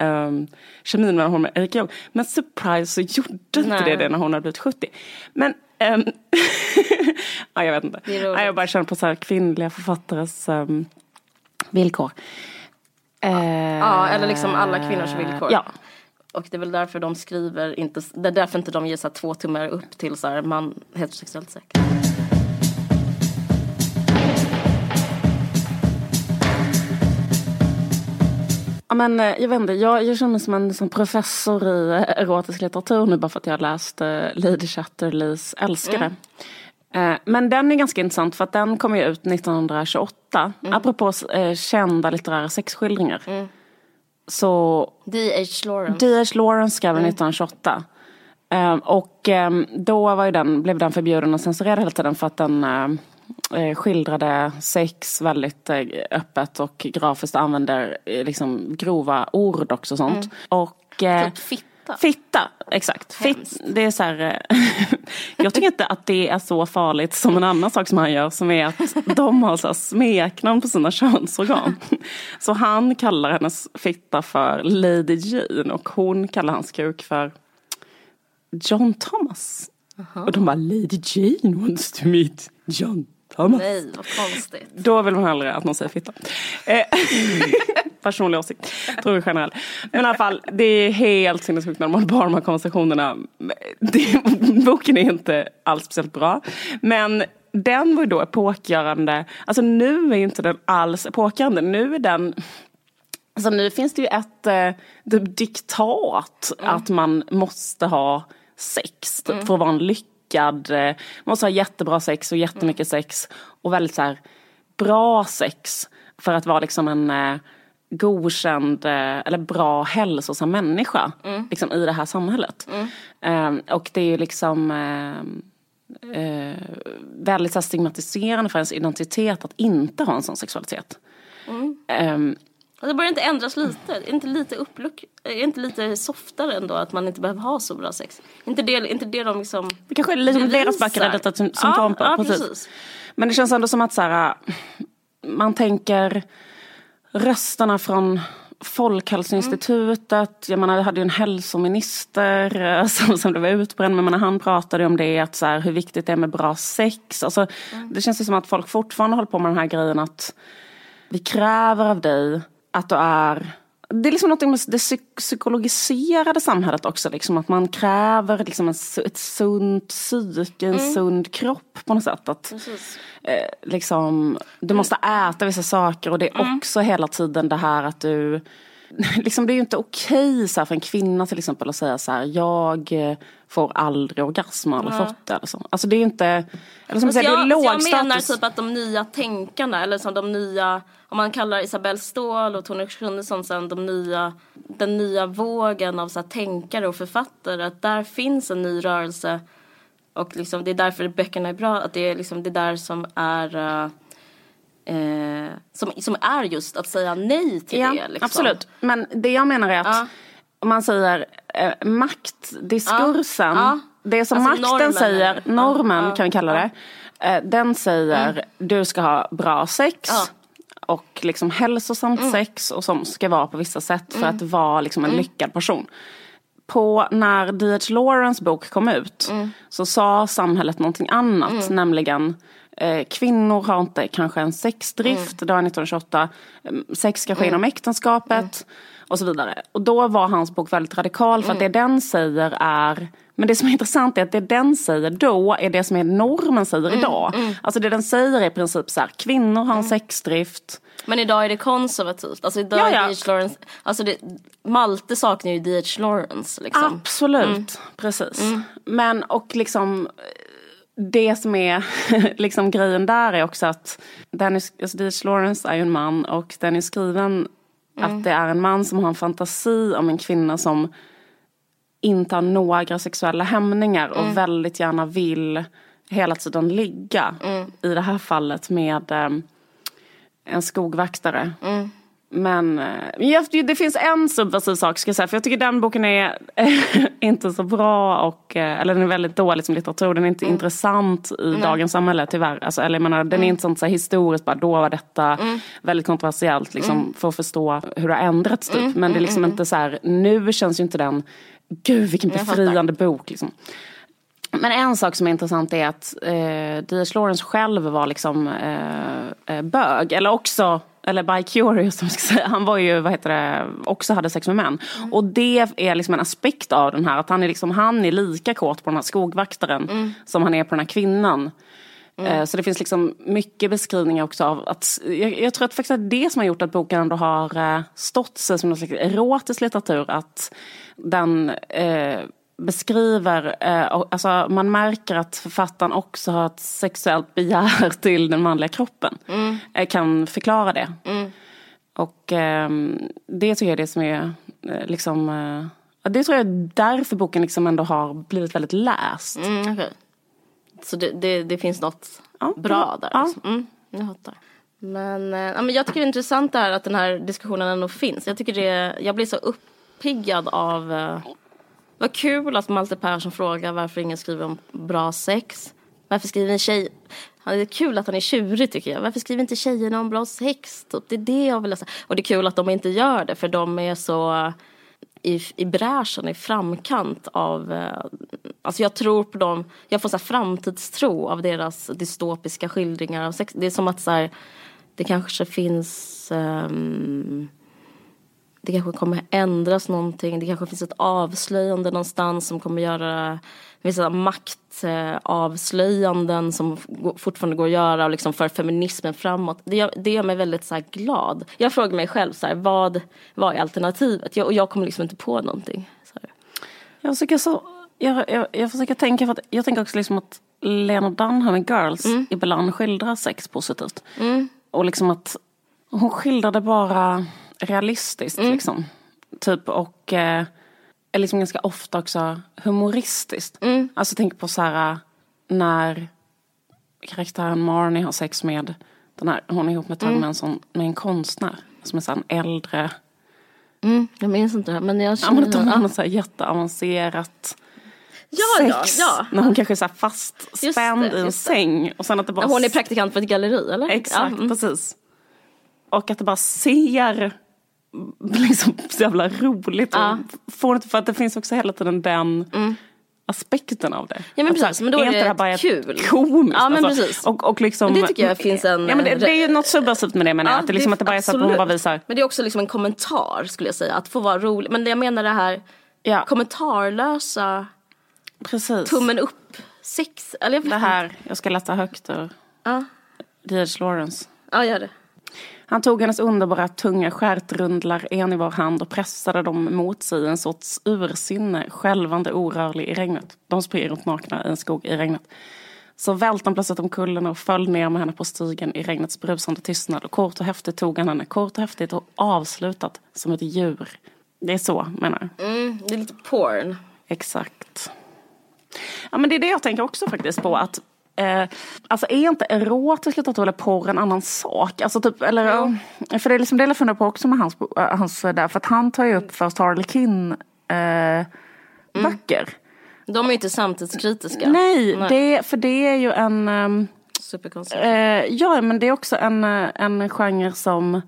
um, kemin mellan honom och Erika Jong. Men surprise så gjorde inte det det när hon hade blivit 70. Men um, ja, jag vet inte. Ja, jag bara känner på så här kvinnliga författares um, villkor. Uh, ja, eller liksom alla kvinnors villkor. Ja, och det är väl därför de skriver inte, det är därför inte de ger så här två tummar upp till så här man, heterosexuellt sex. Ja, men, eh, jag vet inte, jag, jag känner mig som en som professor i eh, erotisk litteratur nu bara för att jag läst uh, Lady Chatterleys Älskare. Mm. Men den är ganska intressant för att den kom ju ut 1928. Mm. Apropå kända litterära sexskildringar. Mm. Så D.H. Lawrence. D.H. Lawrence skrev den 1928. Um, och um, då var ju den, blev den förbjuden och censurerad hela tiden för att den uh, skildrade sex väldigt uh, öppet och grafiskt använde uh, liksom grova ord också och sånt. Mm. Och, typ Fitta. Fitta, exakt. Fitt, det är så här, eh, jag tycker inte att det är så farligt som en annan sak som han gör som är att de har så smeknamn på sina könsorgan. Så han kallar hennes fitta för Lady Jane och hon kallar hans kuk för John Thomas. Aha. Och de bara Lady Jane wants to meet John Thomas. Nej, vad konstigt. Då vill man hellre att någon säger fitta. Eh, personlig åsikt, tror jag generellt. Men i alla fall, det är helt sinnessjukt när man har de här konversationerna. Det, boken är inte alls speciellt bra. Men den var ju då epokgörande. Alltså nu är inte den alls epokgörande. Nu är den Alltså nu finns det ju ett eh, diktat mm. att man måste ha sex mm. för att vara en lyckad, eh, måste ha jättebra sex och jättemycket sex och väldigt så här bra sex för att vara liksom en eh, godkänd eh, eller bra hälsosam människa mm. liksom, i det här samhället. Mm. Um, och det är ju liksom väldigt så stigmatiserande för ens identitet att inte ha en sån sexualitet. Mm. Det börjar inte ändras lite? Är inte lite uppluck, är inte lite softare ändå att man inte behöver ha så bra sex? Inte det, inte det de liksom Det kanske är liksom deras är detta symptom ja, på. Ja, precis. precis. Men det känns ändå som att så här, man tänker rösterna från Folkhälsoinstitutet, jag menar, jag hade ju en hälsominister eh, som, som blev utbränd, men menar, han pratade om det, att så här, hur viktigt det är med bra sex. Alltså, mm. Det känns ju som att folk fortfarande håller på med den här grejen att vi kräver av dig att du är det är liksom något med det psykologiserade samhället också. Liksom, att man kräver liksom en, ett sunt psyke, en mm. sund kropp på något sätt. Att, eh, liksom, du måste äta vissa saker och det är mm. också hela tiden det här att du liksom, det är ju inte okej så här, för en kvinna till exempel att säga så här, jag eh, får aldrig orgasm eller ja. fått det. Eller så. Alltså det är ju inte, eller som alltså säger, jag, det är låg Jag menar typ att de nya tänkarna, eller som de nya, om man kallar Isabelle Ståhl och Tone Schunnesson sen de nya, den nya vågen av så här, tänkare och författare, att där finns en ny rörelse och liksom, det är därför böckerna är bra, att det är liksom det där som är uh, eh, som, som är just att säga nej till ja, det. Liksom. Absolut, men det jag menar är att ja. om man säger eh, maktdiskursen, ja. det som alltså makten normen, säger, normen kan vi kalla det, eh, den säger mm. du ska ha bra sex och liksom hälsosamt mm. sex och som ska vara på vissa sätt för mm. att vara liksom en mm. lyckad person. På när D.H. Lawrence bok kom ut mm. så sa samhället någonting annat, mm. nämligen Eh, kvinnor har inte kanske en sexdrift, mm. det var 1928. Mm, sex ska ske mm. inom äktenskapet mm. Och så vidare. Och då var hans bok väldigt radikal för att mm. det den säger är men det som är intressant är att det den säger då är det som är normen säger mm, idag. Mm. Alltså det den säger är i princip så här, kvinnor har en sexdrift. Men idag är det konservativt. Alltså idag ja, ja. är D.H. Lawrence, alltså det, Malte saknar ju D.H. Lawrence. Liksom. Absolut, precis. Men och liksom det som är liksom grejen där är också att Dennis, alltså D.H. Lawrence är ju en man och den är skriven mm. att det är en man som har en fantasi om en kvinna som inte har några sexuella hämningar och mm. väldigt gärna vill hela tiden ligga. Mm. I det här fallet med um, en skogvaktare. Mm. Men eh, det finns en subversiv sak ska jag säga, för jag tycker den boken är inte så bra och, eh, eller den är väldigt dålig som litteratur. Den är inte mm. intressant i mm. dagens samhälle tyvärr. Alltså, eller jag menar, den är mm. inte sånt så här historiskt, bara då var detta mm. väldigt kontroversiellt liksom, mm. för att förstå hur det har ändrats typ. Mm, Men det är liksom inte så här, nu känns ju inte den, gud vilken befriande bok liksom. Men en sak som är intressant är att eh, D.H. Lawrence själv var liksom eh, eh bög. Eller också eller bi-curious som ska säga, han var ju, vad heter det, också hade sex med män. Mm. Och det är liksom en aspekt av den här, att han är, liksom, han är lika kåt på den här skogvaktaren mm. som han är på den här kvinnan. Mm. Eh, så det finns liksom mycket beskrivningar också av att, jag, jag tror att faktiskt att det som har gjort att boken ändå har eh, stått sig som någon slags erotisk litteratur, att den eh, beskriver, eh, alltså man märker att författaren också har ett sexuellt begär till den manliga kroppen. Mm. Eh, kan förklara det. Mm. Och eh, det tycker jag är det som är eh, liksom, det tror jag är därför boken liksom ändå har blivit väldigt läst. Mm, okay. Så det, det, det, finns något ja, bra där? Ja. Alltså. Mm, jag fattar. Men, ja, men jag tycker det är intressant det här att den här diskussionen ändå finns. Jag tycker det, jag blir så uppiggad av vad kul att Malte Persson frågar varför ingen skriver om bra sex. Varför skriver en tjej... Det är kul att han är tjurig tycker jag. Varför skriver inte tjejerna om bra sex? Typ? Det är det jag vill läsa. Och det är kul att de inte gör det för de är så i, i bräschen, i framkant av... Eh, alltså jag tror på dem, jag får så framtidstro av deras dystopiska skildringar av sex. Det är som att så här, det kanske finns um, det kanske kommer ändras någonting. Det kanske finns ett avslöjande någonstans som kommer göra vissa maktavslöjanden som fortfarande går att göra och liksom för feminismen framåt. Det gör, det gör mig väldigt så glad. Jag frågar mig själv så här, vad, vad är alternativet? Jag, och jag kommer liksom inte på någonting. Så här. Jag, försöker så, jag, jag, jag försöker tänka, för att jag tänker också liksom att Lena Dunham i Girls mm. ibland skildrar sex positivt. Mm. Och liksom att hon skildrade bara realistiskt mm. liksom. Typ och eh, liksom ganska ofta också humoristiskt. Mm. Alltså tänk på så här när karaktären Marnie har sex med den här, hon är ihop med, mm. med, en, sån, med en konstnär som är så en äldre Mm, jag minns inte det men jag känner... Ja, men de har något så här jätteavancerat ja, sex. Ja, ja. När hon kanske är så fastspänd i en säng. Och sen att det bara... Hon är praktikant på ett galleri eller? Exakt, mm. precis. Och att det bara ser liksom så jävla roligt. Ja. Får, för att det finns också hela tiden den mm. aspekten av det. Ja men precis, här, men då är, är det, det bara kul. Komiskt. Ja men alltså. precis. Och, och liksom, men det tycker jag finns en... Ja men det, det är ju något subversivt med det menar jag. Ja, att det, liksom, att det bara är så att hon bara visar. Men det är också liksom en kommentar skulle jag säga. Att få vara rolig. Men jag menar det här ja. kommentarlösa Precis. tummen upp sex. Eller jag det här, jag ska läsa högt ur ja. D.H. Lawrence. Ja, gör det. Han tog hennes underbara tunga stjärtrundlar en i var hand och pressade dem mot sig i en sorts ursinne, skälvande orörlig i regnet. De sprang runt nakna i en skog i regnet. Så välte han plötsligt omkull och föll ner med henne på stigen i regnets brusande tystnad. Och kort och häftigt tog han henne, kort och häftigt och avslutat som ett djur. Det är så, menar jag. Mm, det är lite porn. Exakt. Ja men det är det jag tänker också faktiskt på att Eh, alltså är inte erotisk litteratur eller porr en annan sak? Alltså typ, eller, mm. För det är liksom det jag funderar på också med hans, eh, hans där, för att han tar ju upp först Harley Quinn eh, mm. böcker. De är ju inte samtidskritiska. Nej, Nej. Det, för det är ju en... Um, Superkonstigt. Eh, ja, men det är också en, en genre som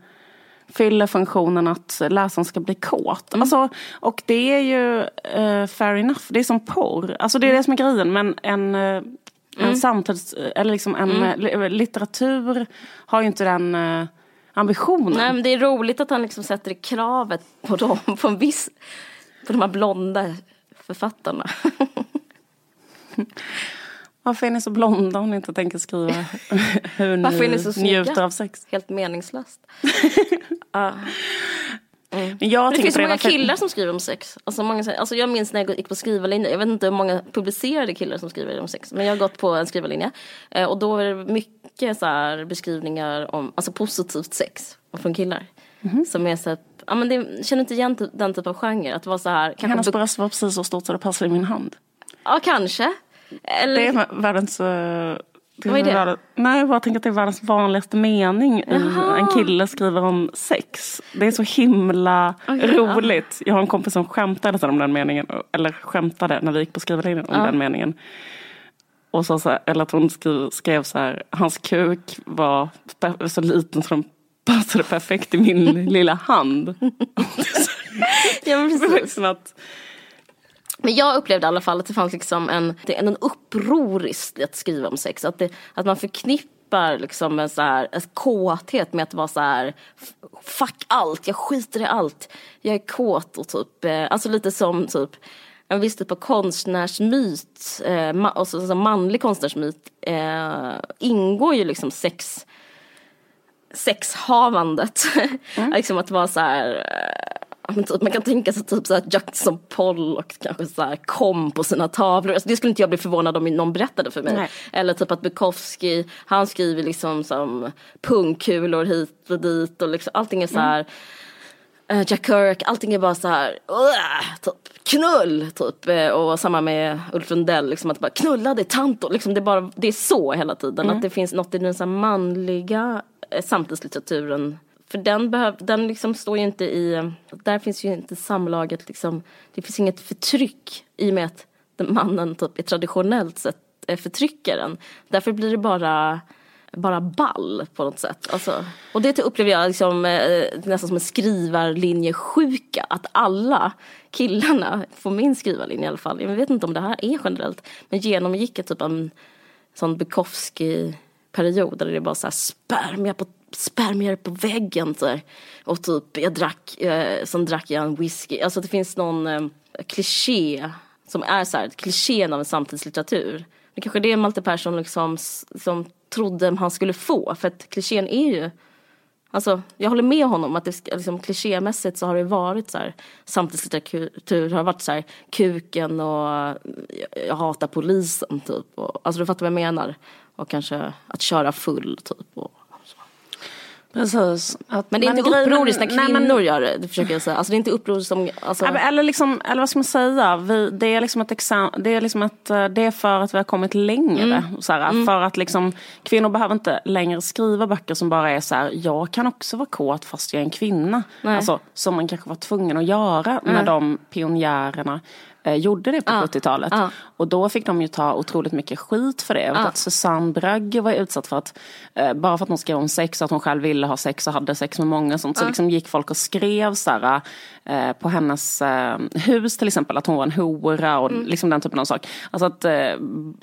fyller funktionen att läsaren ska bli kåt. Mm. Alltså, och det är ju uh, fair enough, det är som porr. Alltså det är det som är grejen. Men en, uh, Mm. En samtids, eller liksom en mm. litteratur har ju inte den uh, ambitionen. Nej men det är roligt att han liksom sätter kravet på dem, på en viss, på de här blonda författarna. Varför är ni så blonda om ni inte tänker skriva hur ni, Varför är ni så njuter av sex? Helt meningslöst. uh. Mm. Men jag det finns så många varför... killar som skriver om sex. Alltså, många, alltså jag minns när jag gick på skrivarlinje, jag vet inte hur många publicerade killar som skriver om sex. Men jag har gått på en skrivarlinje. Eh, och då är det mycket så beskrivningar om alltså positivt sex från killar. Mm. Som är så här, ja men det, känner inte igen den typen av genre. Att vara så här. Kanske Hennes bröst var precis så stort så det passade i min hand. Ja kanske. Eller... Det är världens uh vad är det? Världens, nej, jag bara tänker att det är världens vanligaste mening i en kille skriver om sex. Det är så himla okay, roligt. Ja. Jag har en kompis som skämtade om den meningen, eller skämtade när vi gick på skrivarlinjen om ja. den meningen. Och så, så här, eller att hon skrev, skrev så här, hans kuk var så liten så den passade perfekt i min lilla hand. ja, men precis. Men jag upplevde i alla fall att det fanns liksom en, en upproriskt att skriva om sex. Att, det, att man förknippar liksom en så här, en kåthet med att vara så här, fuck allt, jag skiter i allt. Jag är kåt och typ, eh, alltså lite som typ en viss typ av konstnärsmyt, eh, ma och så, så manlig konstnärsmyt, eh, ingår ju liksom sex sexhavandet. Mm. liksom att vara så här eh, Typ, man kan tänka sig typ så här Jackson Pollock kanske så här kom på sina tavlor. Alltså det skulle inte jag bli förvånad om någon berättade för mig. Nej. Eller typ att Bukowski, han skriver liksom som pungkulor hit och dit och liksom allting är så här mm. Jack Kirk, allting är bara så här, uh, typ knull, typ. Eh, och samma med Ulf Lundell, liksom att bara knulla, det är tanto, liksom det är bara, det är så hela tiden. Mm. Att det finns något i den så manliga eh, samtidslitteraturen för den, behöv, den liksom står ju inte i, där finns ju inte samlaget liksom, det finns inget förtryck i och med att den mannen typ är traditionellt sett är förtryckaren. Därför blir det bara bara ball på något sätt. Alltså, och det typ upplever jag liksom, eh, nästan som en skrivarlinjesjuka. Att alla killarna, på min skrivarlinje i alla fall, jag vet inte om det här är generellt, men genomgick ett typ en sån Bukowski-period där det bara så här spermia på spermier på väggen så här. Och typ, jag drack, eh, sen drack jag en whisky. Alltså det finns någon eh, kliché som är så här, klichén av en samtidslitteratur. Det kanske är det Malte Persson liksom som trodde han skulle få. För att klichén är ju Alltså, jag håller med honom att det liksom, klichémässigt så har det varit så här samtidslitteratur har varit så här kuken och jag, jag hatar polisen typ. Och, alltså du fattar vad jag menar. Och kanske att köra full typ. Och, Precis. Att, men det är inte upproriskt när kvinnor nej, men, gör det, det försöker jag säga. Alltså det är inte upproriskt som... Alltså... Eller, liksom, eller vad ska man säga? Vi, det, är liksom ett exam, det, är liksom ett, eh, det är för att vi har kommit längre. Mm. Så mm. För att liksom, kvinnor behöver inte längre skriva böcker som bara är så här, jag kan också vara kåt fast jag är en kvinna. Nej. Alltså, som man kanske var tvungen att göra mm. när de pionjärerna eh, gjorde det på ja. 70-talet. Ja. Och då fick de ju ta otroligt mycket skit för det. Ja. att Susanne Bragge var utsatt för att, eh, bara för att hon skrev om sex, att hon själv ville ha sex och hade sex med många sånt. Så liksom gick folk och skrev så eh, på hennes eh, hus till exempel, att hon var en hora och mm. liksom den typen av sak. Alltså att, eh,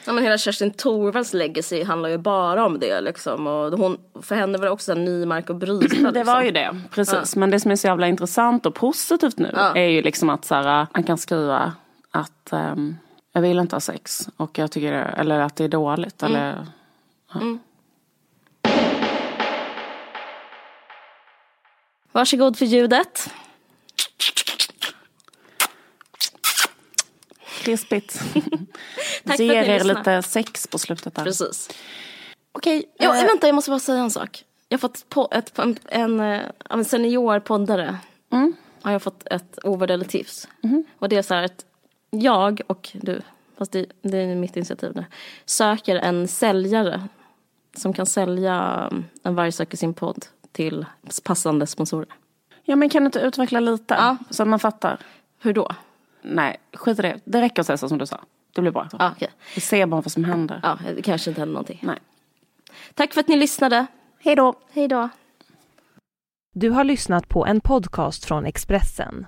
ja men hela Kerstin Thorvalds legacy handlar ju bara om det liksom. Och hon, för henne var det också en ny mark att bryta. Liksom. Det var ju det, precis. Men det som är så jävla intressant och positivt nu är ju liksom att så här, man kan skriva att um, jag vill inte ha sex. Och jag tycker, eller att det är dåligt. Mm. Eller, ja. mm. Varsågod för ljudet. Krispigt. Tack Ger er lite sex på slutet där. Precis. Okej, ja, äh, vänta jag måste bara säga en sak. Jag har fått på ett, en, en, en, en senior poddare. Mm. Har jag fått ett ovärderligt tips. Mm. Och det är så här att jag och du, fast det, det är mitt initiativ nu, söker en säljare som kan sälja um, en varg söker sin podd till passande sponsorer. Ja men kan du inte utveckla lite ja. så att man fattar? Hur då? Nej, skit i det. Det räcker att säga så som du sa. Det blir bra. Ja, okay. Vi ser bara vad som händer. Ja, det kanske inte händer någonting. Nej. Tack för att ni lyssnade. Hej då. Hej då. Du har lyssnat på en podcast från Expressen.